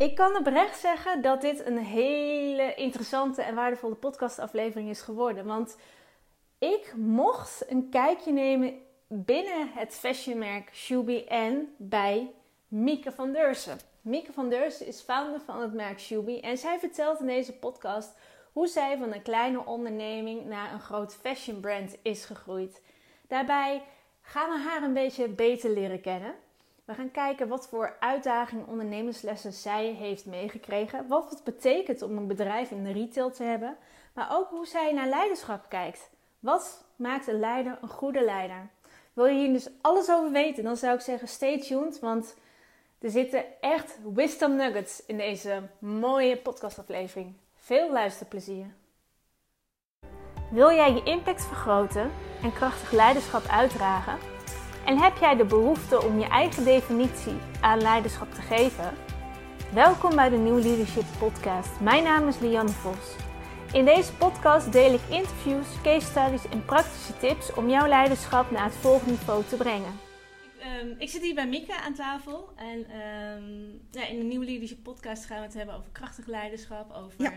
Ik kan oprecht zeggen dat dit een hele interessante en waardevolle podcastaflevering is geworden. Want ik mocht een kijkje nemen binnen het fashionmerk Shubi en bij Mieke van Deursen. Mieke van Deursen is founder van het merk Shubi en zij vertelt in deze podcast hoe zij van een kleine onderneming naar een groot fashion brand is gegroeid. Daarbij gaan we haar een beetje beter leren kennen. We gaan kijken wat voor uitdagingen ondernemerslessen zij heeft meegekregen. Wat het betekent om een bedrijf in de retail te hebben. Maar ook hoe zij naar leiderschap kijkt. Wat maakt een leider een goede leider? Wil je hier dus alles over weten? Dan zou ik zeggen stay tuned. Want er zitten echt wisdom nuggets in deze mooie podcastaflevering. Veel luisterplezier. Wil jij je impact vergroten en krachtig leiderschap uitdragen? En heb jij de behoefte om je eigen definitie aan leiderschap te geven? Welkom bij de New Leadership Podcast. Mijn naam is Lianne Vos. In deze podcast deel ik interviews, case studies en praktische tips om jouw leiderschap naar het volgende niveau te brengen. Um, ik zit hier bij Mieke aan tafel en um, ja, in de New Leadership Podcast gaan we het hebben over krachtig leiderschap, over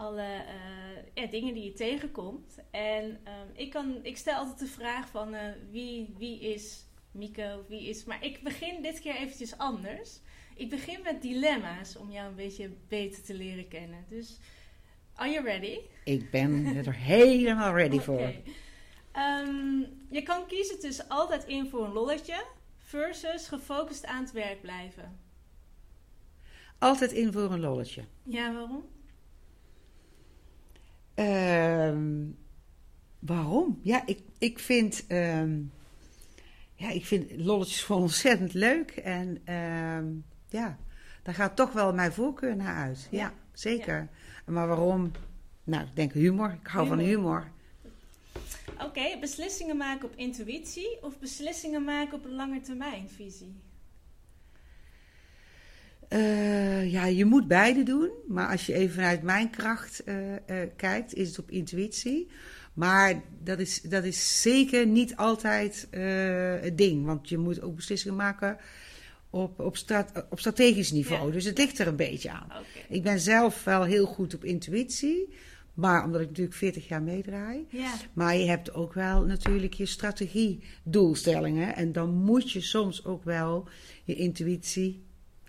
alle uh, ja, dingen die je tegenkomt. En um, ik, kan, ik stel altijd de vraag van uh, wie, wie is of wie is... Maar ik begin dit keer eventjes anders. Ik begin met dilemma's om jou een beetje beter te leren kennen. Dus, are you ready? Ik ben er helemaal ready okay. voor. Um, je kan kiezen tussen altijd in voor een lolletje versus gefocust aan het werk blijven. Altijd in voor een lolletje. Ja, waarom? Uh, waarom? Ja, ik, ik vind. Uh, ja, ik vind lolletjes gewoon ontzettend leuk. En uh, ja, daar gaat toch wel mijn voorkeur naar uit. Ja, ja zeker. Ja. Maar waarom? Nou, ik denk humor. Ik hou humor. van humor. Oké, okay, beslissingen maken op intuïtie of beslissingen maken op een lange termijn visie? Uh, ja, je moet beide doen. Maar als je even vanuit mijn kracht uh, uh, kijkt, is het op intuïtie. Maar dat is, dat is zeker niet altijd het ding. Want je moet ook beslissingen maken op, op, op strategisch niveau. Ja. Dus het ligt er een beetje aan. Okay. Ik ben zelf wel heel goed op intuïtie. Maar omdat ik natuurlijk 40 jaar meedraai. Ja. Maar je hebt ook wel natuurlijk je strategiedoelstellingen. En dan moet je soms ook wel je intuïtie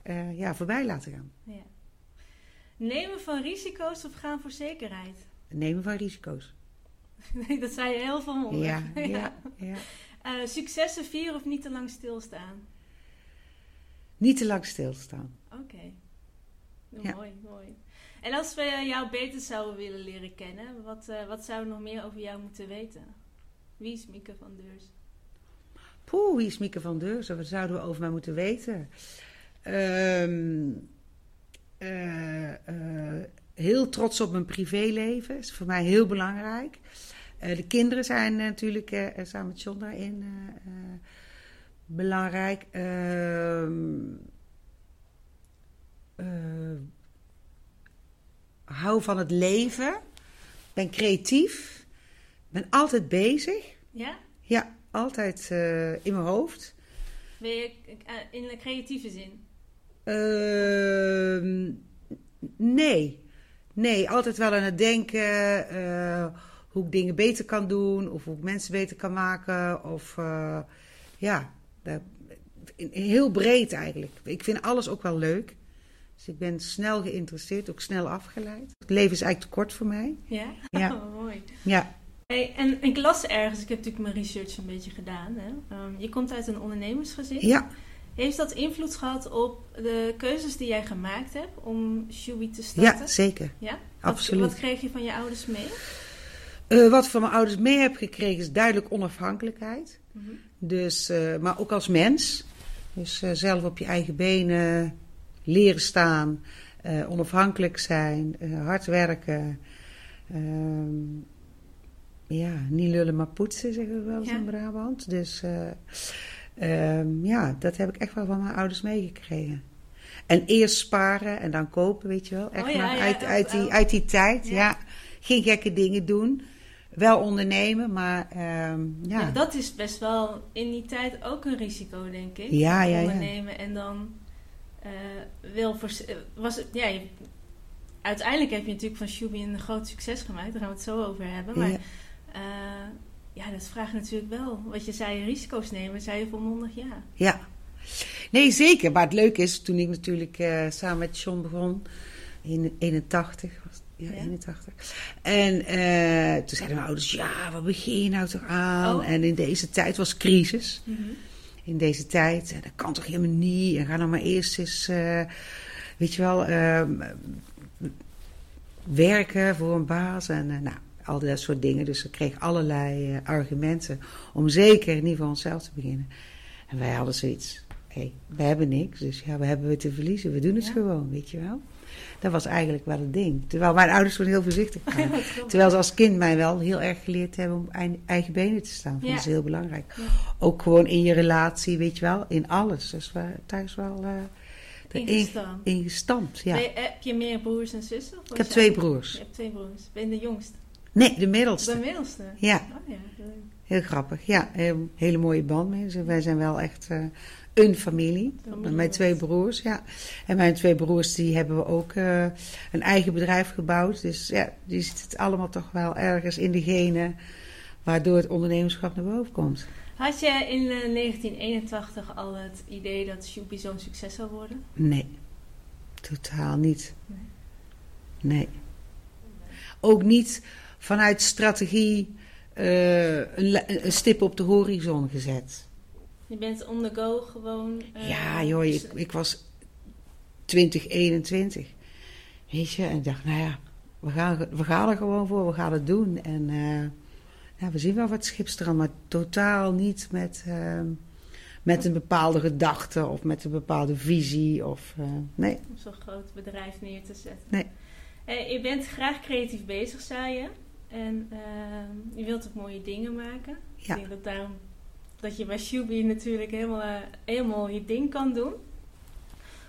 uh, ja, voorbij laten gaan. Ja. Nemen van risico's of gaan voor zekerheid? Nemen van risico's. Nee, dat zei je heel veel mooi. Ja, ja. ja, ja. Uh, successen vieren of niet te lang stilstaan? Niet te lang stilstaan. Oké. Okay. Ja. Mooi, mooi. En als we jou beter zouden willen leren kennen, wat, uh, wat zouden we nog meer over jou moeten weten? Wie is Mieke van Deurs? Poeh, wie is Mieke van Deurs? Wat zouden we over mij moeten weten? Um, uh, uh, heel trots op mijn privéleven. is voor mij heel belangrijk. Uh, de kinderen zijn natuurlijk samen met John daarin belangrijk. hou van het leven. Ben creatief. Ben altijd bezig. Ja? Ja, altijd in mijn hoofd. Ben je in de creatieve zin? Uh, nee. Nee, altijd wel aan het denken uh, hoe ik dingen beter kan doen, of hoe ik mensen beter kan maken. Of uh, ja, heel breed eigenlijk. Ik vind alles ook wel leuk. Dus ik ben snel geïnteresseerd, ook snel afgeleid. Het leven is eigenlijk te kort voor mij. Ja, ja. Oh, mooi. Ja. Hey, en ik las ergens, ik heb natuurlijk mijn research een beetje gedaan. Hè? Um, je komt uit een ondernemersgezin. Ja. Heeft dat invloed gehad op de keuzes die jij gemaakt hebt om Shubi te starten? Ja, zeker. Ja? Absoluut. Wat, wat kreeg je van je ouders mee? Uh, wat ik van mijn ouders mee heb gekregen is duidelijk onafhankelijkheid. Mm -hmm. dus, uh, maar ook als mens. Dus uh, zelf op je eigen benen leren staan, onafhankelijk zijn, hard werken. Ehm, ja, niet lullen maar poetsen, zeggen we wel eens ja. in Brabant. Dus Um, ja, dat heb ik echt wel van mijn ouders meegekregen. En eerst sparen en dan kopen, weet je wel. Echt oh, ja, maar ja, uit, uit, die, uit die tijd. Ja. ja. Geen gekke dingen doen. Wel ondernemen, maar um, ja. Dat is best wel in die tijd ook een risico, denk ik. Ja, ja, Ondernemen en dan eh, wil eh, was het, ja, je- uiteindelijk heb je natuurlijk van Shubi een groot succes gemaakt. Daar gaan we het zo over hebben. Maar Ja. Ja, dat vraagt natuurlijk wel. Wat je zei, risico's nemen, zei je volmondig ja. Ja. Nee, zeker. Maar het leuke is, toen ik natuurlijk eh, samen met John begon, in 81, was, ja, Ja. 81. En eh, toen zeiden mijn ouders, ja, wat begin je nou toch aan? Oh. En in deze tijd was crisis. In deze tijd, eh, dat kan toch helemaal niet? En ga nou maar eerst eens, weet je wel, ehm, werken voor een baas. En nou, al dat soort dingen. Dus ik kreeg allerlei eh, argumenten om zeker niet voor onszelf te beginnen. En wij hadden zoiets. Hé, we hebben niks, dus ja, we hebben we te verliezen. We doen het Ja. gewoon, weet je wel. Dat was eigenlijk wel het ding. Terwijl mijn ouders toen heel voorzichtig waren. Terwijl ze als kind mij wel heel erg geleerd hebben om eigen- benen te staan. Ja. Dat is heel belangrijk. Ja. Ook gewoon in je relatie, weet je wel, in alles. Dus we thuis wel Ingestaan. ingestampt. Ja. Je- heb je meer broers en zussen? Ik heb twee broers. Je hebt twee broers. Ben je de jongste? Nee, de middelste. De middelste? Ja, Oh ja, heel grappig. Ja, een hele mooie band mee. Dus wij zijn wel echt eh, een familie. Familie Mijn twee broers, ja. En mijn twee broers, die hebben we ook eh, een eigen bedrijf gebouwd. Dus ja, die zit het allemaal toch wel ergens in de genen... waardoor het ondernemerschap naar boven komt. Had je in eh, 1981 al het idee dat Shubi zo'n succes zou worden? Nee, totaal niet. Nee. Nee. Ook niet vanuit strategie eh, een, stip op de horizon gezet. Je bent on the go gewoon. eh, ja, joh, ik, ik was 20, 21. Weet je, en ik dacht, nou ja, we gaan, we gaan er gewoon voor, we gaan het doen. En eh, ja, we zien wel wat schipstrand, maar totaal niet met, ehm, met een bepaalde gedachte of met een bepaalde visie. Of, nee, om zo'n groot bedrijf neer te zetten. Nee. Je bent graag creatief bezig, zei je. En ehm, je wilt ook mooie dingen maken. Ja. Ik denk dat daarom dat je bij Shubi natuurlijk helemaal, eh, helemaal je ding kan doen.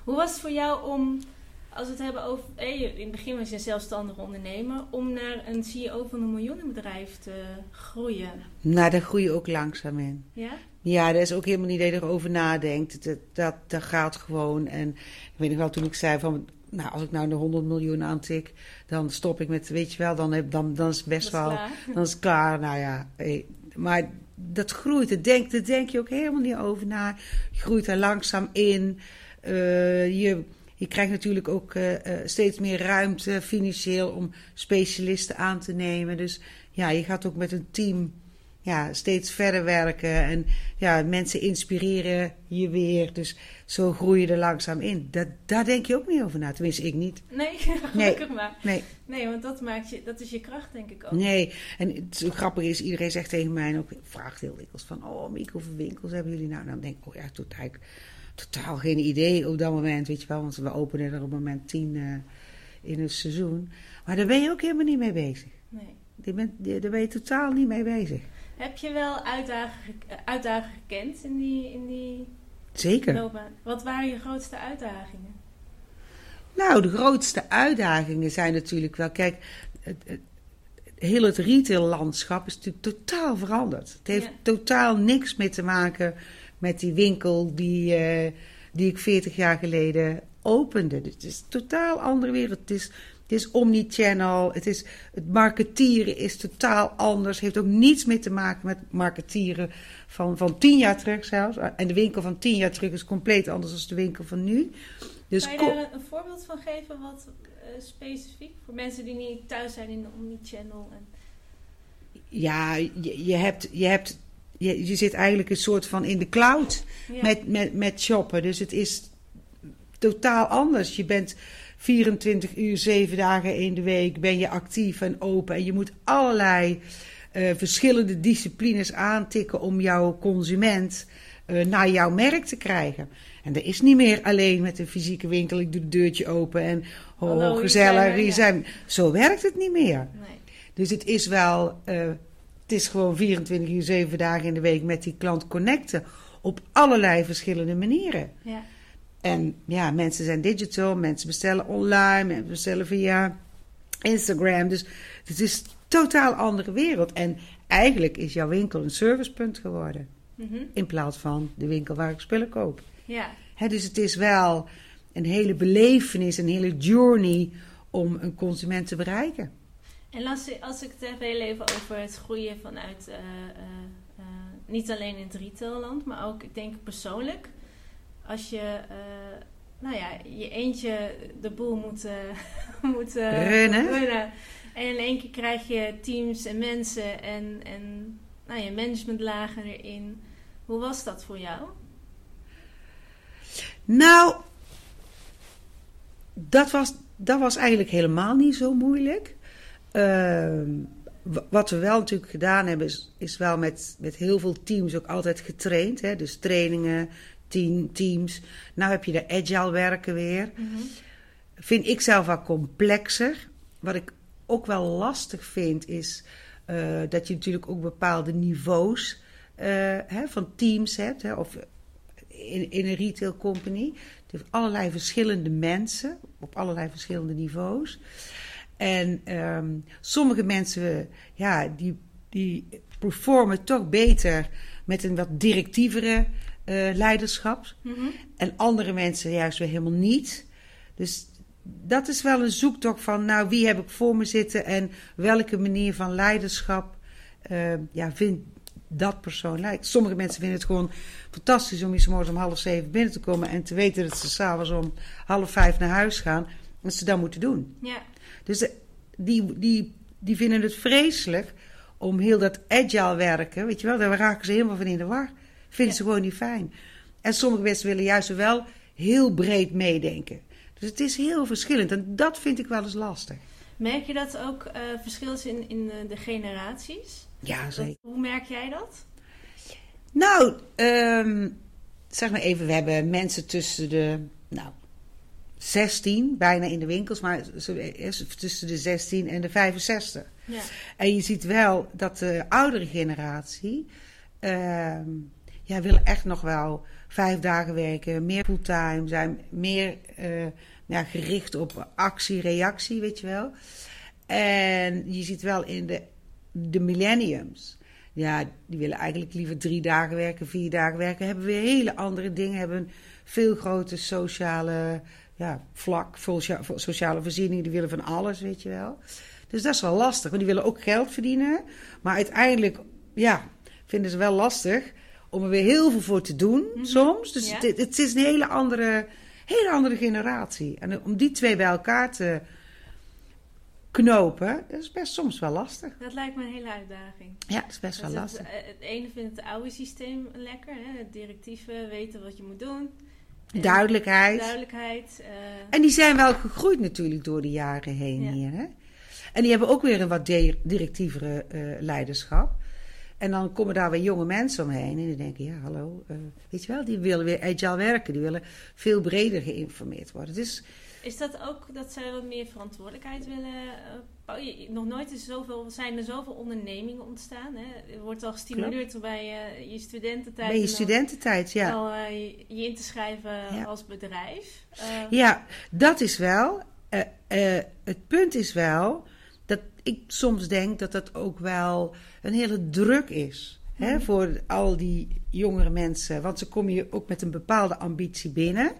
Hoe was het voor jou om, als we het hebben over, in het begin was je een zelfstandig ondernemer, om naar een CEO van een miljoenenbedrijf te groeien? nou, daar groei je ook langzaam in. Ja? Ja, dat is ook helemaal niet dat je erover nadenkt. Dat, dat, dat gaat gewoon. En ik weet nog wel toen ik zei van... Nou, als ik nou de 100 miljoen aantik, dan stop ik met, weet je wel, dan, heb, dan, dan is het best Dat wel, klaar. dan is het klaar. Nou ja, eh, maar dat groeit. Daar denk, daar denk je ook helemaal niet over na. Je groeit er langzaam in. Eh, je, je krijgt natuurlijk ook eh, steeds meer ruimte financieel om specialisten aan te nemen. Dus ja, je gaat ook met een team ja, steeds verder werken. En ja, mensen inspireren je weer. Dus zo groei je er langzaam in. Dat, daar denk je ook niet over na. Tenminste, ik niet. Nee, gelukkig maar. Nee, Nee, want dat, maakt je, dat is je kracht, denk ik ook. nee. En het zo grappig is, iedereen zegt tegen mij en ook vraagt heel dikwijls van... Oh, Mieke, hoeveel winkels hebben jullie nou? Dan denk ik, oh ja, totaal, totaal geen idee op dat moment, weet je wel. Want we openen er op het moment tien eh, in een seizoen. Maar daar ben je ook helemaal niet mee bezig. Nee. Daar ben je totaal niet mee bezig. Heb je wel uitdagingen, eh, uitdagingen gekend in die, in die Zeker. loopbaan? Wat waren je grootste uitdagingen? Nou, de grootste uitdagingen zijn natuurlijk wel. Kijk, het, het, heel het retaillandschap is natuurlijk totaal veranderd. Het heeft Ja. totaal niks meer te maken met die winkel die, eh, die ik 40 jaar geleden opende. Het is een totaal andere wereld. Het is, het is omnichannel. Het, is, het marketieren is totaal anders. Het heeft ook niets meer te maken met marketieren van, van tien jaar terug zelfs. En de winkel van tien jaar terug is compleet anders dan de winkel van nu. Dus kan je daar een, een voorbeeld van geven, wat eh, specifiek? Voor mensen die niet thuis zijn in de Omnichannel. En... Ja, je, je hebt, je, hebt je, je zit eigenlijk een soort van in de cloud Ja. met, met, met shoppen. Dus het is totaal anders. Je bent 24 uur, 7 dagen in de week ben je actief en open. En je moet allerlei eh, verschillende disciplines aantikken om jouw consument eh, naar jouw merk te krijgen. En er is niet meer alleen met een fysieke winkel, ik doe het deurtje open en oh, Hallo, hier gezellig, zijn ja. Zo werkt het niet meer. Nee. Dus het is wel, eh, het is gewoon 24 uur, 7 dagen in de week met die klant connecten. Op allerlei verschillende manieren. Ja. En ja, mensen zijn digital, mensen bestellen online, mensen bestellen via Instagram. Dus het is een totaal andere wereld. En eigenlijk is jouw winkel een servicepunt geworden. Mhm. In plaats van de winkel waar ik spullen koop. ja. Dus het is wel, een hele belevenis, een hele journey om een consument te bereiken. En als, als ik het heb heel even over het groeien vanuit, uh, uh, niet alleen in het retailland, maar ook, ik denk persoonlijk, als je, nou ja, je eentje de boel moet, moet runnen. runnen. En in één keer krijg je teams en mensen en, en nou ja, managementlagen erin. Hoe was dat voor jou? Nou, dat was, dat was eigenlijk helemaal niet zo moeilijk. Ehm, wat we wel natuurlijk gedaan hebben, is, is wel met, met heel veel teams ook altijd getraind. Hè? Dus trainingen, team, teams. Nou heb je de agile werken weer. Mhm. Vind ik zelf wel complexer. Wat ik ook wel lastig vind, is uh, dat je natuurlijk ook bepaalde niveaus uh, hè, van teams hebt. Hè? Of in, in een retail company. Dus allerlei verschillende mensen op allerlei verschillende niveaus. En um, sommige mensen, ja, die, die performen toch beter met een wat directievere uh, leiderschap. Mm -hmm. En andere mensen juist weer helemaal niet. Dus dat is wel een zoektocht van, nou, wie heb ik voor me zitten en welke manier van leiderschap uh, ja, vindt dat persoon lijkt. Sommige mensen vinden het gewoon fantastisch om morgens om half zeven binnen te komen en te weten dat ze s'avonds om half vijf naar huis gaan. Wat ze dan moeten doen. Ja. Dus die, die, die vinden het vreselijk om heel dat agile werken. Weet je wel, daar raken ze helemaal van in de war. Vinden ze gewoon niet fijn. En sommige mensen willen juist wel heel breed meedenken. Dus het is heel verschillend en dat vind ik wel eens lastig. Merk je dat ook uh, verschil is in, in de generaties? Ja, zeker. hoe merk jij dat? Nou, um, zeg maar even, we hebben mensen tussen de, nou, 16, bijna in de winkels, maar tussen de 16 en de 65. Ja. En je ziet wel dat de oudere generatie, uh, ja, wil echt nog wel vijf dagen werken, meer fulltime, zijn meer uh, ja, gericht op actie, reactie, weet je wel. En je ziet wel in de de millenniums. Ja, die willen eigenlijk liever drie dagen werken, vier dagen werken. Hebben weer hele andere dingen. Hebben een veel groter sociale ja, vlak, sociale voorzieningen. Die willen van alles, weet je wel. Dus dat is wel lastig. Want die willen ook geld verdienen. Maar uiteindelijk, ja, vinden ze wel lastig om er weer heel veel voor te doen mhm. soms. Dus het, het, is een hele andere, hele andere generatie. En om die twee bij elkaar te knopen, dat is best soms wel lastig. Dat lijkt me een hele uitdaging. Ja, dat is best wel lastig. Het, het, ene vindt het oude systeem lekker, hè? het directieve, weten wat je moet doen. Duidelijkheid. Duidelijkheid. Uh... En die zijn wel gegroeid natuurlijk door de jaren heen hier. Hè? En die hebben ook weer een wat directievere uh, leiderschap. En dan komen daar weer jonge mensen omheen en die denken, ja hallo, uh, weet je wel, die willen weer agile werken. Die willen veel breder geïnformeerd worden. Dus is dat ook dat zij wat meer verantwoordelijkheid willen uh, Nog nooit is zoveel, zijn er zoveel ondernemingen ontstaan. Hè? Er wordt al gestimuleerd bij uh, je studententijd. Bij je studententijd, ja. Al, je, je in te schrijven als bedrijf. ja, dat is wel. het punt is wel dat ik soms denk dat dat ook wel een hele druk is. Hè, mhm. voor al die jongere mensen. Want ze komen je ook met een bepaalde ambitie binnen.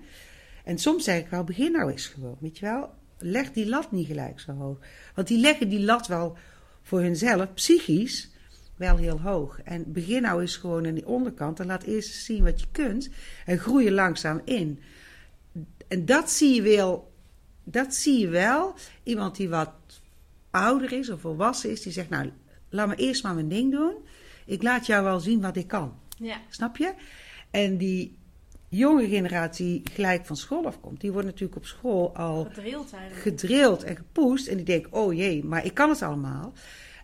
En soms zeg ik wel, begin nou eens gewoon, weet je wel. Leg die lat niet gelijk zo hoog. Want die leggen die lat wel voor hunzelf, psychisch, wel heel hoog. En begin nou eens gewoon aan die onderkant en laat eerst zien wat je kunt. En groei je langzaam in. En dat zie je wel, dat zie je wel. Iemand die wat ouder is of volwassen is, die zegt, nou, laat me eerst maar mijn ding doen. Ik laat jou wel zien wat ik kan. Ja. Snap je? En die jonge generatie gelijk van school afkomt, die wordt natuurlijk op school al gedrild, gedrild en gepoest. En die denken, oh jee, maar ik kan het allemaal.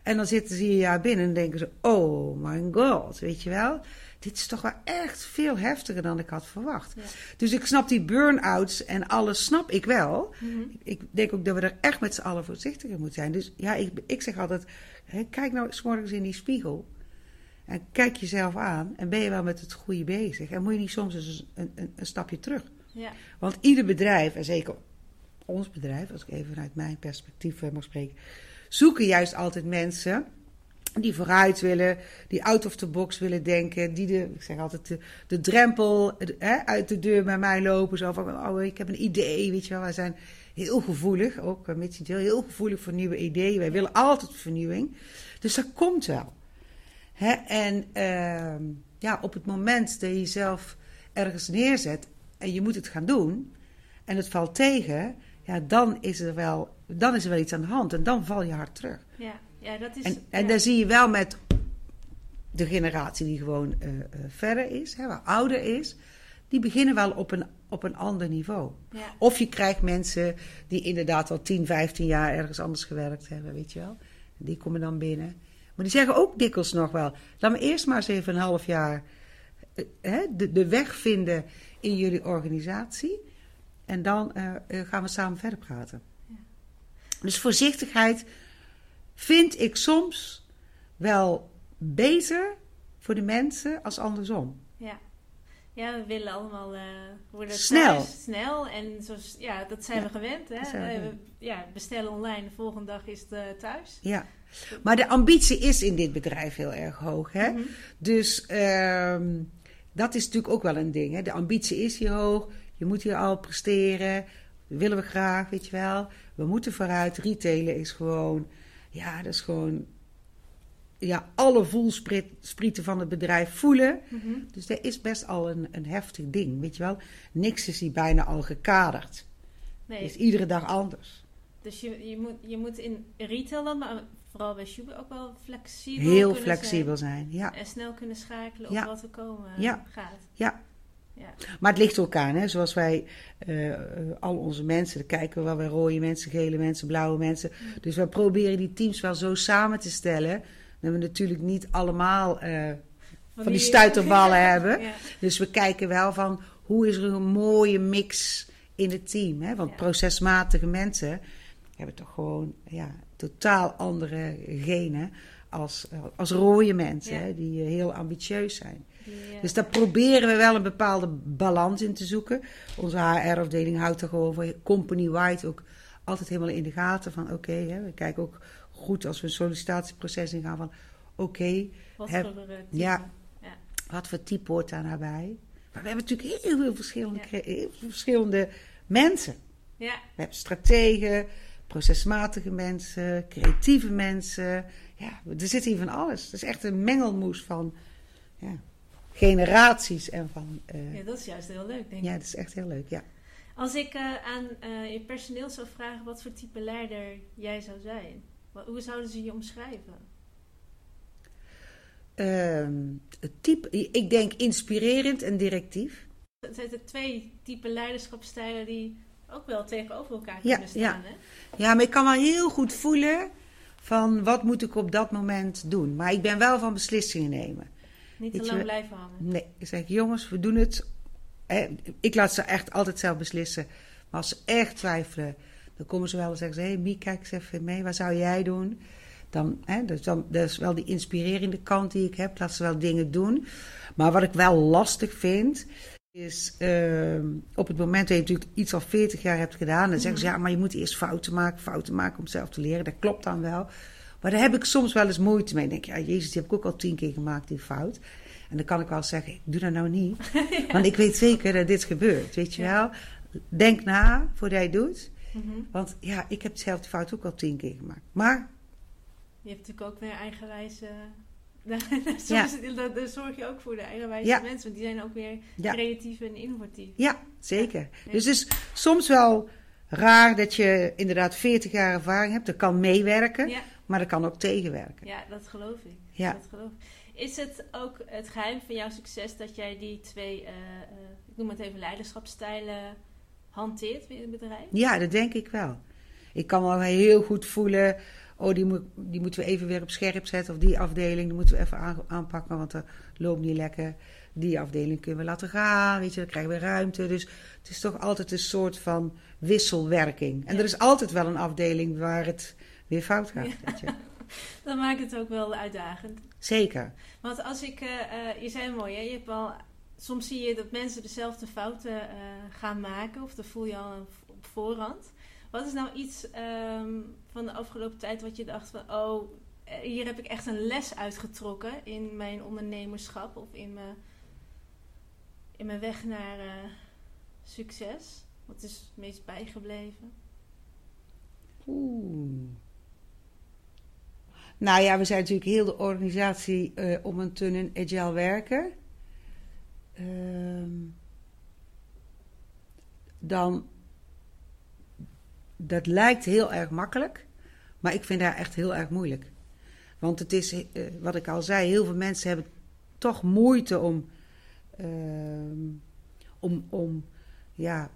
En dan zitten ze een jaar binnen en denken ze, oh my god, weet je wel. Dit is toch wel echt veel heftiger dan ik had verwacht. Dus ik snap die burn-outs en alles snap ik wel. Mhm. Ik denk ook dat we er echt met z'n allen voorzichtiger moeten zijn. Dus ja, ik, ik zeg altijd, hè, kijk nou eens morgens in die spiegel. En kijk jezelf aan en ben je wel met het goede bezig. En moet je niet soms eens een, een, een stapje terug. Ja. Want ieder bedrijf, en zeker ons bedrijf, als ik even vanuit mijn perspectief eh, mag spreken, zoeken juist altijd mensen die vooruit willen, die out of the box willen denken, die de, ik zeg altijd, de, drempel hè, uit de deur bij mij lopen. Zo van, oh, ik heb een idee, weet je wel. Wij zijn heel gevoelig, ook met heel, heel gevoelig voor nieuwe ideeën. Wij willen altijd vernieuwing. Dus dat komt wel. Hè? En uh, ja, op het moment dat je jezelf ergens neerzet en je moet het gaan doen en het valt tegen, ja, dan is er wel, dan is er wel iets aan de hand en dan val je hard terug. Ja, ja dat is. En, en ja. dan zie je wel met de generatie die gewoon uh, uh, verder is, hè, waar ouder is, die beginnen wel op een, op een ander niveau. Ja. Of je krijgt mensen die inderdaad al 10, 15 jaar ergens anders gewerkt hebben, weet je wel. Die komen dan binnen. Maar die zeggen ook dikwijls nog wel: laat me eerst maar eens even een half jaar uh, hè, de, de weg vinden in jullie organisatie. En dan gaan we samen verder praten. Ja. Dus voorzichtigheid vind ik soms wel beter voor de mensen als andersom. Ja. Ja, we willen allemaal uh, worden snel. Thuis, snel. En zoals, ja, dat zijn ja, we gewend. Hè? We we, ja, bestellen online, de volgende dag is het uh, thuis. Ja. Maar de ambitie is in dit bedrijf heel erg hoog. Hè? Mm -hmm. Dus uh, dat is natuurlijk ook wel een ding. Hè? De ambitie is hier hoog. Je moet hier al presteren. Dat willen we graag, weet je wel. We moeten vooruit. Retailen is gewoon... Ja, dat is gewoon... Ja, alle voelsprieten van het bedrijf voelen. Mhm. Mm -hmm. Dus dat is best al een, een heftig ding, weet je wel. Niks is hier bijna al gekaderd. Nee. Het is iedere dag anders. Dus je, je, moet, je moet in retail dan, maar vooral bij Shubi ook wel flexibel Heel flexibel zijn. zijn, ja. En snel kunnen schakelen op ja. wat er komen ja. gaat. Ja. Ja. Maar het ligt elkaar, hè. Zoals wij, uh, al onze mensen, dan kijken we wel bij rode mensen, gele mensen, blauwe mensen. Mm. Dus wij proberen die teams wel zo samen te stellen... dat we natuurlijk niet allemaal... Uh, van, van die, stuiterballen hebben. Ja. Dus we kijken wel van... hoe is er een mooie mix in het team, hè? Want procesmatige mensen hebben toch gewoon ja, totaal andere genen als, als rode mensen, hè, die eh, heel ambitieus zijn. Dus daar proberen we wel een bepaalde balans in te zoeken. Onze HR-afdeling houdt er gewoon voor company-wide ook altijd helemaal in de gaten van oké, we kijken ook goed als we een sollicitatieproces ingaan van oké, wat heb- voor, eh, ja. Ja. wat voor type hoort daar nou bij? Maar we hebben natuurlijk heel veel verschillende, Ja. cre- heel veel verschillende mensen. Ja, We hebben strategen, procesmatige mensen, creatieve mensen. Ja, er zit hier van alles. Het is echt een mengelmoes van ja, generaties en van. eh, ja, dat is juist heel leuk, denk ik. ja, dat is echt heel leuk. Ja. Als ik eh, aan eh, je personeel zou vragen wat voor type leider jij zou zijn, wat, hoe zouden ze je omschrijven? Ehm, het type, ik denk inspirerend en directief. Het zijn er twee type leiderschapstijlen die ook wel tegenover elkaar Ja, kunnen staan. Hè? Ja, maar ik kan wel heel goed voelen van wat moet ik op dat moment doen. Maar ik ben wel van beslissingen nemen. Niet te lang blijven hangen. Nee, ik zeg jongens, we doen het. Ik laat ze echt altijd zelf beslissen. Maar als ze echt twijfelen, dan komen ze wel en zeggen ze: Hé, hey, Mie, kijk eens even mee, wat zou jij doen? Dan, hè, dus dan, dat is wel die inspirerende kant die ik heb. Laat ze wel dingen doen. Maar wat ik wel lastig vind, is ehm, op het moment dat je natuurlijk iets al 40 jaar hebt gedaan, dan zeggen ze: Ja, maar je moet eerst fouten maken, fouten maken om zelf te leren. Dat klopt dan wel. Maar daar heb ik soms wel eens moeite mee. Dan denk ik, ja, Jezus, die heb ik ook al tien keer gemaakt, die fout. En dan kan ik wel zeggen, ik doe dat nou niet. Want ik weet zeker dat dit gebeurt, weet je Ja. wel. Denk na voordat je het doet. Mhm. Want ja, ik heb dezelfde fout ook al tien keer gemaakt. Maar Je hebt natuurlijk ook weer eigenwijze... Soms Ja. daar, daar zorg je ook voor de eigenwijze Ja. mensen, want die zijn ook weer creatief en innovatief. ja, zeker. Dus het is soms wel raar dat je inderdaad 40 jaar ervaring hebt. Dat kan meewerken, Ja, maar dat kan ook tegenwerken. ja, dat geloof ik. Ja. Dat geloof ik. Is het ook het geheim van jouw succes dat jij die twee, eh, eh, ik noem het even leiderschapsstijlen, hanteert binnen het bedrijf? Ja, dat denk ik wel. Ik kan wel heel goed voelen. Oh, die, moet, die moeten we even weer op scherp zetten. Of die afdeling, die moeten we even aan- aanpakken. Want dat loopt niet lekker. Die afdeling kunnen we laten gaan. Weet je, dan krijgen we ruimte. Dus het is toch altijd een soort van wisselwerking. En Ja. er is altijd wel een afdeling waar het weer fout gaat. Dan maakt het ook wel uitdagend. Zeker. Want als ik, eh, eh, je zei mooi, hè? Je hebt wel, soms zie je dat mensen dezelfde fouten eh, gaan maken, of dat voel je al op voorhand. Wat is nou iets ehm, van de afgelopen tijd wat je dacht van, oh, hier heb ik echt een les uitgetrokken in mijn ondernemerschap of in mijn, in mijn weg naar succes. Wat is het meest bijgebleven? Oeh. Nou ja, we zijn natuurlijk heel de organisatie uh, om een tunnen agile werken. Ehm, dan, dat lijkt heel erg makkelijk, maar ik vind dat echt heel erg moeilijk. Want het is, uh, wat ik al zei, heel veel mensen hebben toch moeite om, ehm, om, om ja,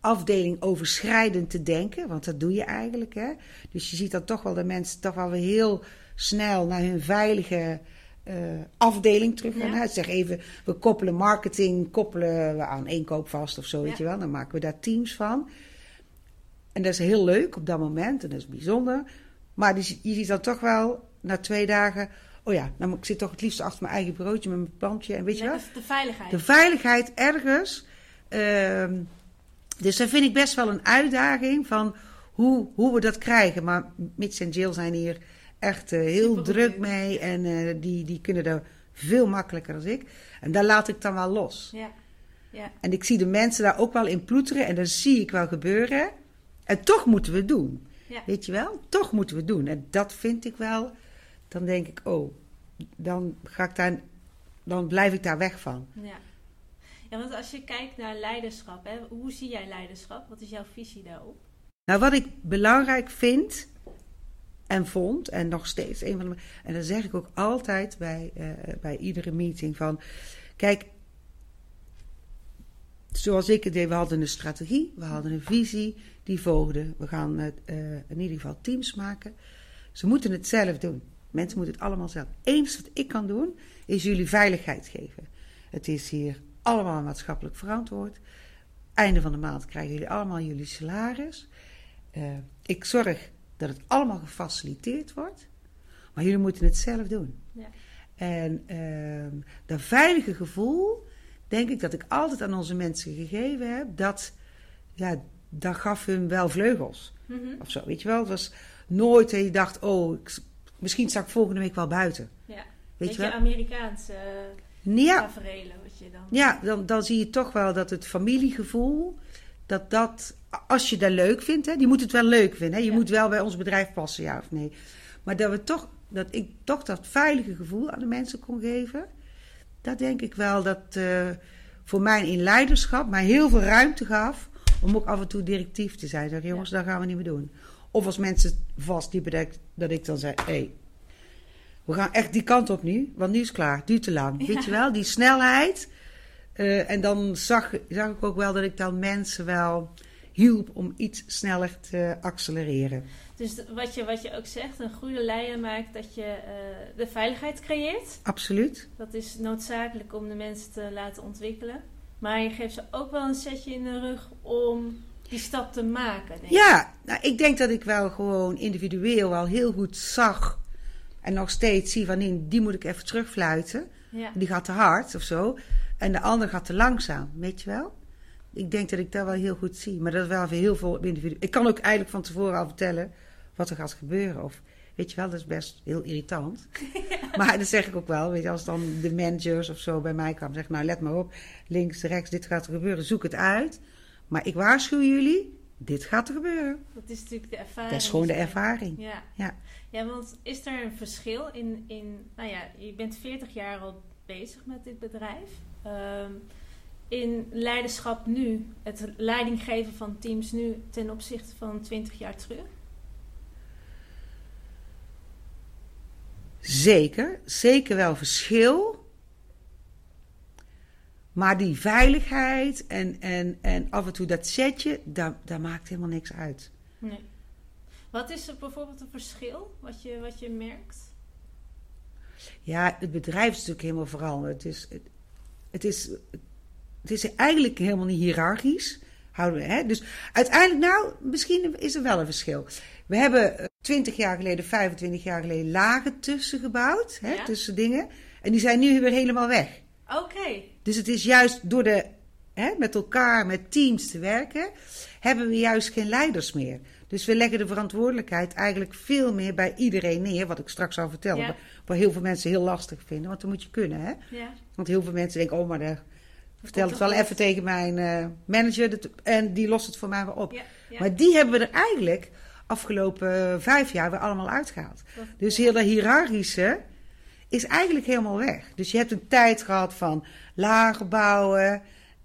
afdeling overschrijdend te denken, want dat doe je eigenlijk. Hè? Dus je ziet dan toch wel dat mensen toch wel weer heel snel naar hun veilige uh, afdeling terug gaan. Ja. Zeg even, we koppelen marketing, koppelen we aan inkoop vast of zo, weet je wel. Dan maken we daar teams van. En dat is heel leuk op dat moment en dat is bijzonder. Maar je ziet dan toch wel na twee dagen. Oh ja, nou, ik zit toch het liefst achter mijn eigen bureautje met mijn plantje. En weet je wel? De veiligheid. De veiligheid ergens. Uh, dus dat vind ik best wel een uitdaging van hoe, hoe we dat krijgen. Maar Mitch en Jill zijn hier echt uh, heel Super druk goed. mee. En uh, die, die kunnen er veel makkelijker dan ik. En daar laat ik dan wel los. Ja. Ja. En ik zie de mensen daar ook wel in ploeteren. En dat zie ik wel gebeuren. En toch moeten we het doen. Ja. Weet je wel? Toch moeten we het doen. En dat vind ik wel. Dan denk ik, oh, dan ga ik daar. Dan blijf ik daar weg van. Ja. Ja, want als je kijkt naar leiderschap, hè, hoe zie jij leiderschap? Wat is jouw visie daarop? Nou, wat ik belangrijk vind en vond, en nog steeds een van de. En dat zeg ik ook altijd bij, uh, bij iedere meeting: van kijk, zoals ik het deed, we hadden een strategie, we hadden een visie, die volgde. We gaan uh, in ieder geval teams maken. Ze moeten het zelf doen. Mensen moeten het allemaal zelf. Het enige wat ik kan doen, is jullie veiligheid geven. Het is hier allemaal maatschappelijk verantwoord. Einde van de maand krijgen jullie allemaal jullie salaris. Uh, ik zorg dat het allemaal gefaciliteerd wordt. Maar jullie moeten het zelf doen. Ja. En uh, dat veilige gevoel, denk ik dat ik altijd aan onze mensen gegeven heb. Dat, ja, dat gaf hun wel vleugels. Mm -hmm. Of zo, weet je wel. Het was nooit dat je dacht, oh, ik, misschien sta ik volgende week wel buiten. Ja. Weet je wel? Amerikaans uh, ja. tafereelen je dan... Ja, dan, dan zie je toch wel dat het familiegevoel, dat dat, als je dat leuk vindt, hè, die moet het wel leuk vinden. Hè? Je Ja. moet wel bij ons bedrijf passen, ja of nee. Maar dat, we toch, dat ik toch dat veilige gevoel aan de mensen kon geven, dat denk ik wel dat eh, voor mij in leiderschap mij heel veel ruimte gaf om ook af en toe directief te zijn. Zeg, jongens, dat gaan we niet meer doen. Of als mensen dat ik, dat ik dan zei, hé, hey, we gaan echt die kant op nu, want nu is het klaar, duurt te lang. Weet je wel, die snelheid. Uh, en dan zag, zag ik ook wel dat ik dan mensen wel hielp om iets sneller te accelereren. Dus wat je, wat je ook zegt, een goede leider maakt dat je eh, de veiligheid creëert. Absoluut. Dat is noodzakelijk om de mensen te laten ontwikkelen. Maar je geeft ze ook wel een setje in de rug om die stap te maken. Denk ik. Ja, nou, ik denk dat ik wel gewoon individueel wel heel goed zag. En nog steeds zie van die, die moet ik even terugfluiten. Ja. Die gaat te hard of zo. En de ander gaat te langzaam, weet je wel? Ik denk dat ik dat wel heel goed zie. Maar dat is wel voor heel veel individuen. Ik kan ook eigenlijk van tevoren al vertellen wat er gaat gebeuren. Of weet je wel, dat is best heel irritant. Maar dat zeg ik ook wel. Weet je, als dan de managers of zo bij mij kwamen, zeg nou let maar op. Links, rechts, dit gaat er gebeuren. Zoek het uit. Maar ik waarschuw jullie, dit gaat er gebeuren. Dat is natuurlijk de ervaring. Dat is gewoon de ervaring. Ja. Ja. Ja, want is er een verschil in, in... Nou ja, je bent 40 jaar al bezig met dit bedrijf. Um, in leiderschap nu, het leiding geven van teams nu ten opzichte van 20 jaar terug? Zeker, zeker wel verschil. Maar die veiligheid en, en, en af en toe dat setje, daar, daar maakt helemaal niks uit. Nee. Wat is er bijvoorbeeld een verschil wat je, wat je merkt? Ja, het bedrijf is natuurlijk helemaal veranderd. Het is, het, het is, het is eigenlijk helemaal niet hiërarchisch. Houden we, hè? Dus uiteindelijk, nou, misschien is er wel een verschil. We hebben 20 jaar geleden, 25 jaar geleden lagen tussen gebouwd. Hè, Ja. Tussen dingen. En die zijn nu weer helemaal weg. Oké, Dus het is juist door de, hè, met elkaar, met teams te werken. hebben we juist geen leiders meer. Dus we leggen de verantwoordelijkheid eigenlijk veel meer bij iedereen neer. Wat ik straks zal vertellen. Ja. Wat heel veel mensen heel lastig vinden. Want dan moet je kunnen, hè? Ja. Want heel veel mensen denken, oh, maar de, vertel het wel even tegen mijn eh, manager. dat- en die lost het voor mij wel op. Ja, ja. Maar die hebben we er eigenlijk afgelopen eh, vijf jaar weer allemaal uitgehaald. Dat- Dus heel dat hiërarchische is eigenlijk helemaal weg. Dus je hebt een tijd gehad van lagen bouwen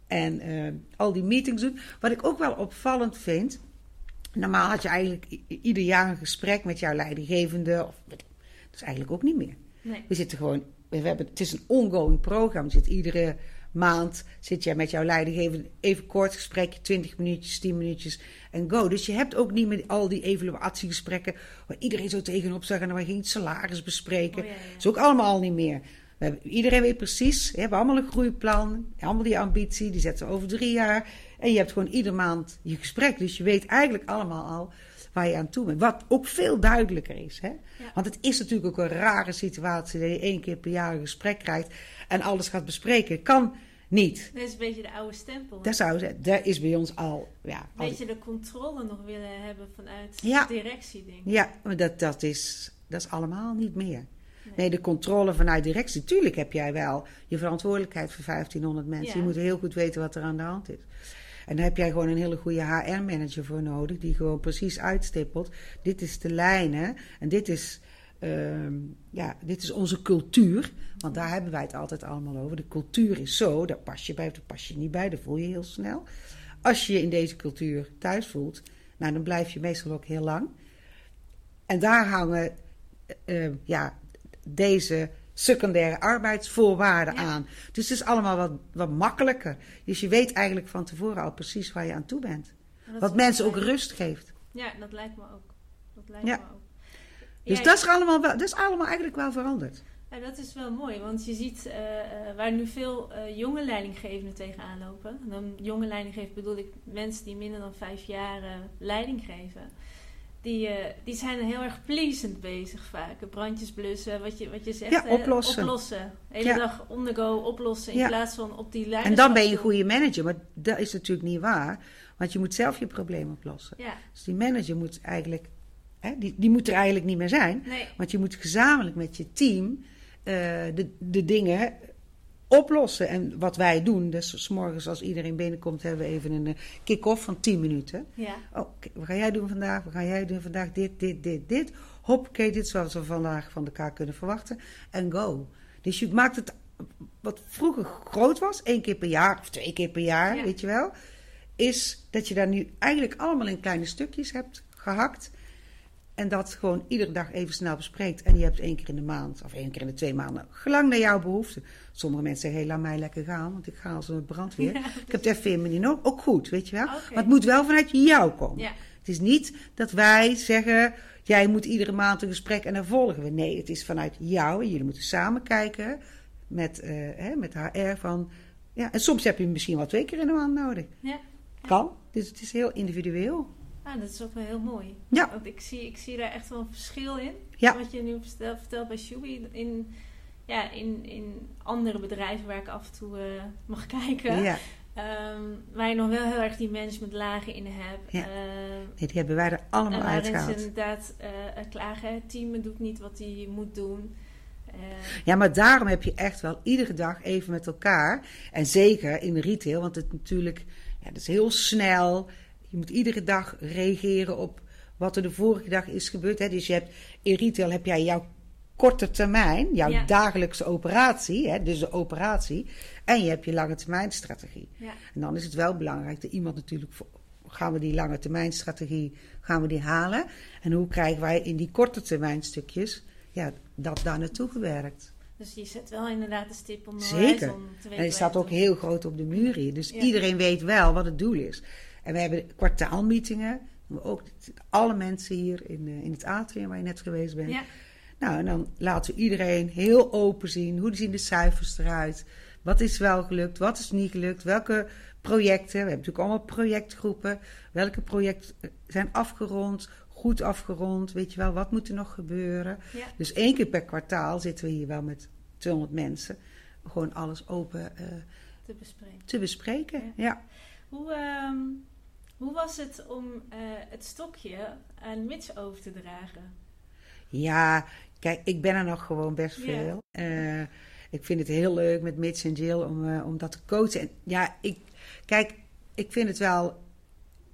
en eh, al die meetings doen. Wat ik ook wel opvallend vind. Normaal had je eigenlijk ieder jaar een gesprek met jouw leidinggevende. Of, dat is eigenlijk ook niet meer. Nee. We zitten gewoon, we hebben, het is een ongoing programma. Zit iedere maand zit jij met jouw leidinggevende even kort gesprekje, 20 minuutjes, 10 minuutjes en go. Dus je hebt ook niet meer al die evaluatiegesprekken waar iedereen zo tegenop zag en dan ging het salaris bespreken. Oh, ja, ja, ja. Dat is ook allemaal al niet meer. We iedereen weet precies, we hebben allemaal een groeiplan, allemaal die ambitie, die zetten we over drie jaar. En je hebt gewoon iedere maand je gesprek. Dus je weet eigenlijk allemaal al waar je aan toe bent. Wat ook veel duidelijker is. Hè? Want het is natuurlijk ook een rare situatie dat je één keer per jaar een gesprek krijgt en alles gaat bespreken. Kan niet. Dat is een beetje de oude stempel. Dat, zou, dat is bij ons al. Ja, Een al- beetje de controle nog willen hebben vanuit Ja. de directie, denk ik. ja maar dat, dat, is, dat is allemaal niet meer. Nee, de controle vanuit directie. Tuurlijk heb jij wel je verantwoordelijkheid voor 1500 mensen. Je moet heel goed weten wat er aan de hand is. En daar heb jij gewoon een hele goede HR-manager voor nodig, die gewoon precies uitstippelt. Dit is de lijn, hè? En dit is, ehm, ja, dit is onze cultuur. Want daar hebben wij het altijd allemaal over. De cultuur is zo, daar pas je bij of daar pas je niet bij, dat voel je heel snel. Als je je in deze cultuur thuis voelt, nou, dan blijf je meestal ook heel lang. En daar hangen eh, ja, deze secundaire arbeidsvoorwaarden Ja. aan. Dus het is allemaal wat, wat makkelijker. Dus je weet eigenlijk van tevoren al precies waar je aan toe bent. Wat mensen ook rust geeft. Ja, dat lijkt me ook. Dat lijkt Ja. me ook. Dus Ja, dat, is allemaal wel, dat is allemaal eigenlijk wel veranderd. Ja, dat is wel mooi, want je ziet eh, eh, waar nu veel eh, jonge leidinggevenden tegenaan lopen. En dan jonge leidinggevenden bedoel ik mensen die minder dan vijf jaar leiding geven. Die, eh, die zijn heel erg pleasend bezig vaak. Brandjes blussen, wat je, wat je zegt. Ja, hè, oplossen. oplossen. De hele Ja. dag on the go oplossen in Ja. plaats van op die lijn. En dan ben je een goede manager. Maar dat is natuurlijk niet waar. Want je moet zelf je probleem oplossen. Dus die manager moet eigenlijk... Hè, die, die moet er eigenlijk niet meer zijn. nee. Want je moet gezamenlijk met je team eh, de, de dingen oplossen. En wat wij doen, dus s morgens als iedereen binnenkomt, hebben we even een eh, kick-off van 10 minuten. Ja, Oh, oké, wat ga jij doen vandaag? Wat ga jij doen vandaag? Dit, dit, dit, dit. Hoppakee, dit is wat we vandaag van elkaar kunnen verwachten. En go. Dus je maakt het, wat vroeger groot was, één keer per jaar of twee keer per jaar, Ja. weet je wel. Is dat je daar nu eigenlijk allemaal in kleine stukjes hebt gehakt. En dat gewoon iedere dag even snel bespreekt. En je hebt één keer in de maand of één keer in de twee maanden. Gelang naar jouw behoeften. Sommige mensen zeggen, hey, laat mij lekker gaan. Want ik ga als een brandweer. Ja, ik heb het even in nodig. Ook goed, weet je wel. Maar het moet wel vanuit jou komen. ja. Het is niet dat wij zeggen, jij moet iedere maand een gesprek en dan volgen we. Nee, het is vanuit jou. En jullie moeten samen kijken met, eh, hè, met HR van... Ja, en soms heb je misschien wel twee keer in de maand nodig. ja. Kan. Dus het is heel individueel. Ah, dat is ook wel heel mooi. Ja. Want ik zie, ik zie daar echt wel een verschil in. Ja. Wat je nu vertelt, vertelt bij Shubi. In, ja, in, in andere bedrijven waar ik af en toe eh, mag kijken. Ja. Ehm, waar je nog wel heel erg die managementlagen in hebt. Ja. Ehm, Nee, die hebben wij er allemaal en uitgehaald. inderdaad eh, eh, klagen. Het team doet niet wat hij moet doen. Eh, Ja, maar daarom heb je echt wel iedere dag even met elkaar. En zeker in de retail, want het natuurlijk, ja, dat is heel snel. Je moet iedere dag reageren op wat er de vorige dag is gebeurd. Hè. Dus je hebt, in retail heb jij jouw korte termijn, jouw Ja. dagelijkse operatie, hè, dus de operatie. En je hebt je lange termijn strategie. ja. En dan is het wel belangrijk dat iemand natuurlijk, gaan we die lange termijn strategie, gaan we die halen? En hoe krijgen wij in die korte termijn stukjes, ja, dat daar naartoe gewerkt? Dus je zet wel inderdaad de stip om de Zeker. te weten En waar staat je ook heel groot op de muur hier. Dus Ja. iedereen weet wel wat het doel is. En we hebben kwartaalmeetingen. Ook alle mensen hier in, eh, in het atrium waar je net geweest bent. Ja. Nou, en dan laten we iedereen heel open zien. Hoe zien de cijfers eruit? Wat is wel gelukt? Wat is niet gelukt? Welke projecten? We hebben natuurlijk allemaal projectgroepen. Welke projecten zijn afgerond? Goed afgerond? Weet je wel, wat moet er nog gebeuren? Ja. Dus één keer per kwartaal zitten we hier wel met 200 mensen. Gewoon alles open eh, te bespreken. te bespreken. Ja. Hoe, ehm, Hoe was het om eh, het stokje aan Mitch over te dragen? Ja, kijk, ik ben er nog gewoon best veel. Eh, ik vind het heel leuk met Mitch en Jill om, eh, om dat te coachen. En ja, ik, kijk, ik vind het wel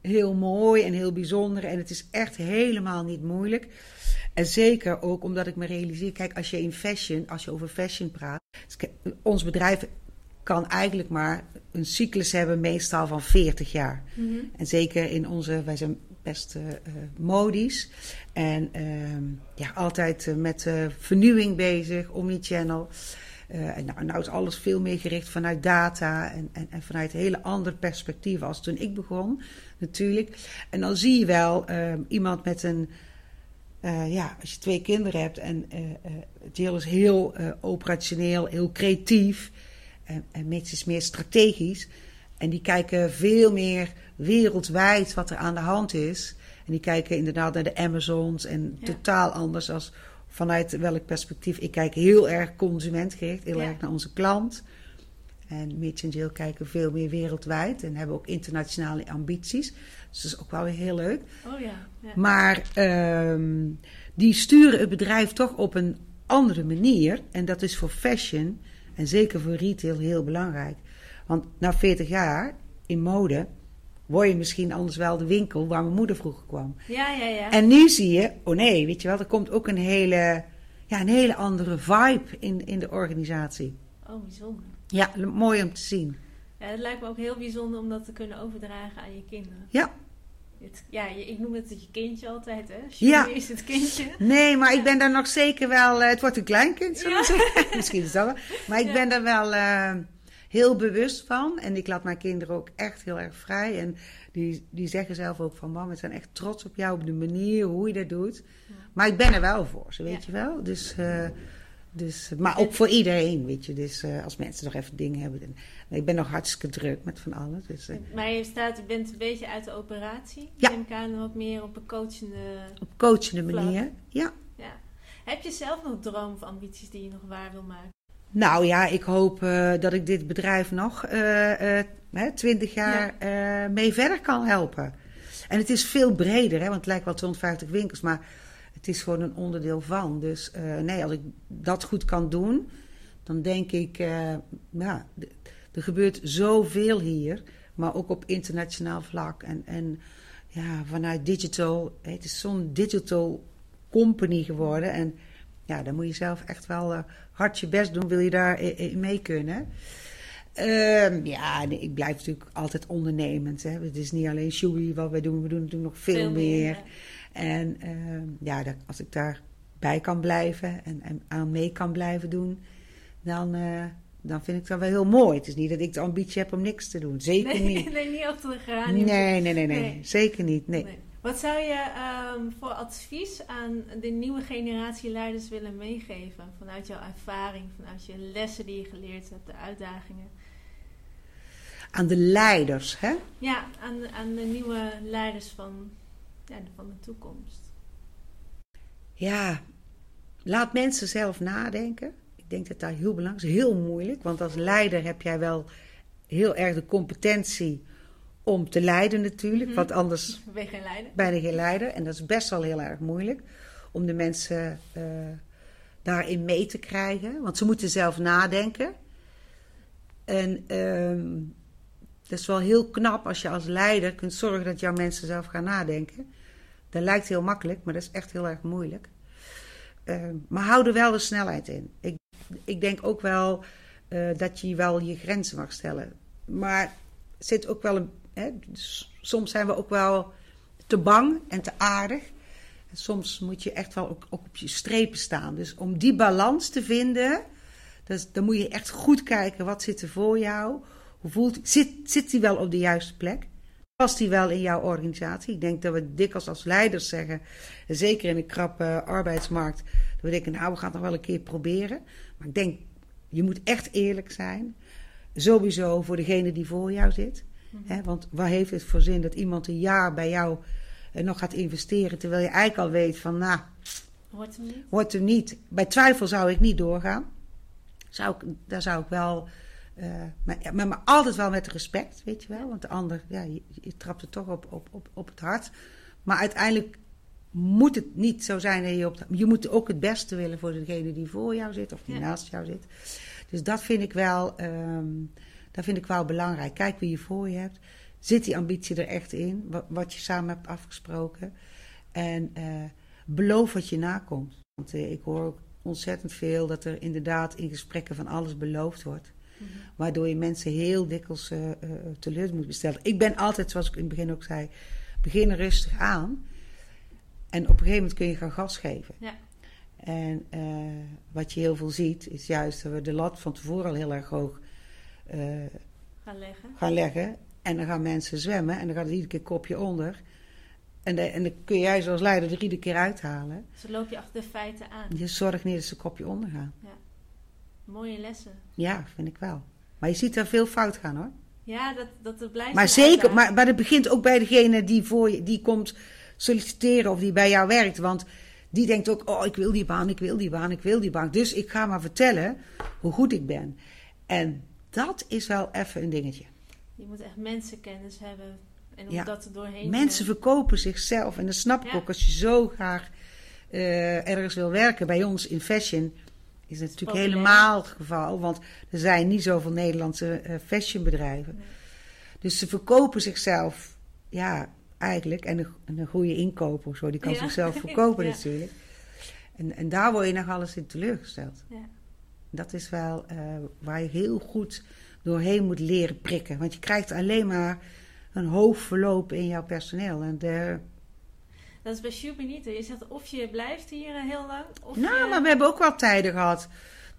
heel mooi en heel bijzonder. En het is echt helemaal niet moeilijk. En zeker ook omdat ik me realiseer, kijk, als je in fashion, als je over fashion praat, dus ons bedrijf kan eigenlijk maar een cyclus hebben, meestal van 40 jaar. En zeker in onze, wij zijn best eh, modisch. En ehm, ja, altijd eh, met vernieuwing bezig, omnichannel. Eh en nou, nou is alles veel meer gericht vanuit data en, en, en vanuit een hele andere perspectief als toen ik begon, natuurlijk. En dan zie je wel ehm, iemand met een, ja, als je twee kinderen hebt en Jill is heel operationeel, heel creatief en, en Mitch is meer strategisch. En die kijken veel meer wereldwijd wat er aan de hand is. En die kijken inderdaad naar de Amazons en Ja. totaal anders als vanuit welk perspectief. Ik kijk heel erg consumentgericht, heel Ja. erg naar onze klant. En Mitch en Jill kijken veel meer wereldwijd en hebben ook internationale ambities. Dus dat is ook wel weer heel leuk. Oh ja. ja. Maar ehm, die sturen het bedrijf toch op een andere manier. En dat is voor fashion en zeker voor retail heel belangrijk. Want na 40 jaar in mode word je misschien anders wel de winkel waar mijn moeder vroeger kwam. Ja, ja, ja. En nu zie je, oh nee, weet je wel, er komt ook een hele, ja, een hele andere vibe in, in de organisatie. Oh, bijzonder. Ja, mooi om te zien. Ja, het lijkt me ook heel bijzonder om dat te kunnen overdragen aan je kinderen. Ja. Het, ja, ik noem het je kindje altijd, hè? Ja. Julie is het kindje. Nee, maar ik ben daar nog zeker wel. eh, het wordt een kleinkind, zullen we Ja. zeggen. Misschien is dat wel. Maar ik Ja. ben daar wel eh, heel bewust van. En ik laat mijn kinderen ook echt heel erg vrij. En die, die zeggen zelf ook van: Mam, we zijn echt trots op jou, op de manier hoe je dat doet. Ja. Maar ik ben er wel voor ze, weet Ja. je wel. Dus, eh, dus, maar ook voor iedereen, weet je. Dus eh, als mensen nog even dingen hebben. dan- ik ben nog hartstikke druk met van alles. Dus, eh, Maar je, staat, je bent een beetje uit de operatie. Ja. Neem ik aan wat meer op een coachende... op coachende Vlak. manier. Ja. Ja. Heb je zelf nog dromen of ambities die je nog waar wil maken? Nou ja, ik hoop eh, dat ik dit bedrijf nog eh, eh, 20 jaar eh, mee verder kan helpen. En het is veel breder, hè, want het lijkt wel 250 winkels, maar het is gewoon een onderdeel van. Dus eh, nee, als ik dat goed kan doen, dan denk ik, eh, ja, er gebeurt zoveel hier, maar ook op internationaal vlak. En, en ja, vanuit digital, het is zo'n digital company geworden. En ja, dan moet je zelf echt wel eh, hard je best doen, wil je daar i- i- mee kunnen. Ehm, ja, nee, ik blijf natuurlijk altijd ondernemend. Hè. Het is niet alleen shoei wat wij doen, we doen natuurlijk nog veel, meer. En ehm, ja, dat, als ik daarbij kan blijven en, en aan mee kan blijven doen, dan, eh, dan vind ik dat wel heel mooi. Het is niet dat ik de ambitie heb om niks te doen. Zeker Nee, niet. nee, niet achter de Nee, geranium. nee, nee, nee, Nee. Zeker niet. Nee. Nee. Wat zou je ehm, voor advies aan de nieuwe generatie leiders willen meegeven? Vanuit jouw ervaring, vanuit je lessen die je geleerd hebt, de uitdagingen. Aan de leiders, hè? Ja, aan de, aan de nieuwe leiders van, ja, van de toekomst. Ja, laat mensen zelf nadenken. Ik denk dat dat heel belangrijk is. Heel moeilijk, want als leider heb jij wel heel erg de competentie om te leiden natuurlijk. Mhm. Want anders Ben je geen leider? ben je geen leider. En dat is best wel heel erg moeilijk om de mensen eh, daarin mee te krijgen. Want ze moeten zelf nadenken. En ehm, dat is wel heel knap als je als leider kunt zorgen dat jouw mensen zelf gaan nadenken. Dat lijkt heel makkelijk, maar dat is echt heel erg moeilijk. Ehm, maar hou er wel de snelheid in. Ik, ik denk ook wel eh, dat je wel je grenzen mag stellen. Maar zit ook wel een. Hè, s- soms zijn we ook wel te bang en te aardig. En soms moet je echt wel ook, op je strepen staan. Dus om die balans te vinden, dus, dan moet je echt goed kijken wat zit er voor jou. Hoe voelt, zit, zit die wel op de juiste plek? Past die wel in jouw organisatie? Ik denk dat we dikwijls als leiders zeggen, zeker in een krappe arbeidsmarkt, dat we denken, nou, we gaan het nog wel een keer proberen. Maar ik denk, je moet echt eerlijk zijn. Sowieso voor degene die voor jou zit. Want waar heeft het voor zin dat iemand een jaar bij jou eh, nog gaat investeren, terwijl je eigenlijk al weet van, nou, Hoort hem niet? wordt er niet. Bij twijfel zou ik niet doorgaan. Zou ik, daar zou ik wel Uh, maar, ja, maar, altijd wel met respect, weet je wel. Want de ander, ja, je, je trapt er toch op, op, op, op het hart. Maar uiteindelijk moet het niet zo zijn dat je op... je moet ook het beste willen voor degene die voor jou zit of die naast jou zit. Dus dat vind ik wel... Um, dat vind ik wel belangrijk. Kijk wie je voor je hebt. Zit die ambitie er echt in? Wat, wat je samen hebt afgesproken? En uh, beloof wat je nakomt. Want uh, ik hoor ook ontzettend veel dat er inderdaad in gesprekken van alles beloofd wordt. Waardoor je mensen heel dikwijls uh, teleur moet bestellen. Ik ben altijd, zoals ik in het begin ook zei, begin rustig aan. En op een gegeven moment kun je gaan gas geven. Ja. En wat je heel veel ziet, is juist dat we de lat van tevoren al heel erg hoog gaan, leggen. gaan leggen. En dan gaan mensen zwemmen en dan gaat het iedere keer kopje onder. En, de, en dan kun jij als leider er iedere keer uithalen. Zo dus loop je achter de feiten aan. Je zorgt niet dat ze kopje onder gaan. Ja. Mooie lessen. Ja, vind ik wel. Maar je ziet er veel fout gaan hoor. Ja, dat, dat het blijft. Maar zeker, maar, maar dat begint ook bij degene die voor je die komt solliciteren of die bij jou werkt. Want die denkt ook, oh ik wil die baan, ik wil die baan, ik wil die baan. Dus ik ga maar vertellen hoe goed ik ben. En dat is wel even een dingetje. Je moet echt mensenkennis hebben. En om dat er doorheen Mensen verkopen zichzelf. En dat snap ik ook als je zo graag uh, ergens wil werken. Bij ons in fashion is het natuurlijk helemaal het geval. Want er zijn niet zoveel Nederlandse uh, fashionbedrijven. Dus ze verkopen zichzelf, ja, eigenlijk. En een, een goede inkoper, zo, die kan zichzelf verkopen natuurlijk. En, en daar word je nog alles in teleurgesteld. Ja. Dat is wel uh, waar je heel goed doorheen moet leren prikken. Want je krijgt alleen maar een hoog verloop in jouw personeel. En de... Dat is bij Shubi niet. Je zegt of je blijft hier eh, heel lang. Of nou, maar we hebben ook wel tijden gehad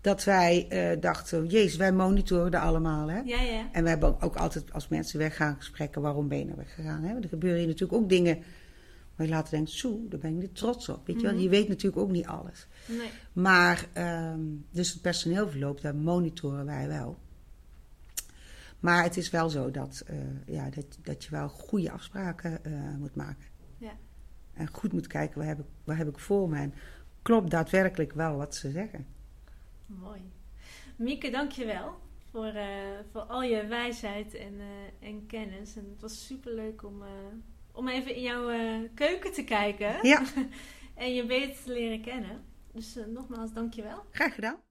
dat wij uh, dachten: Jezus, wij monitoren er allemaal. Hè? Ja, ja. En we hebben ook, altijd als mensen weggaan gesprekken: waarom ben je nou weggegaan? Hè? Er gebeuren hier natuurlijk ook dingen waar je later denkt: zo, daar ben ik niet trots op. Weet je, wel? Mhm. je weet natuurlijk ook niet alles. Nee. Maar, um, dus het personeelverloop, daar monitoren wij wel. Maar het is wel zo dat, uh, ja, dat, dat je wel goede afspraken uh, moet maken. En goed moet kijken, waar heb, ik, waar heb ik voor me? En klopt daadwerkelijk wel wat ze zeggen. Mooi. Mieke, dank je wel voor, uh, voor al je wijsheid en, en kennis. En het was super leuk om, om even in jouw keuken te kijken. Ja. en je beter te leren kennen. Dus nogmaals, dank je wel. Graag gedaan.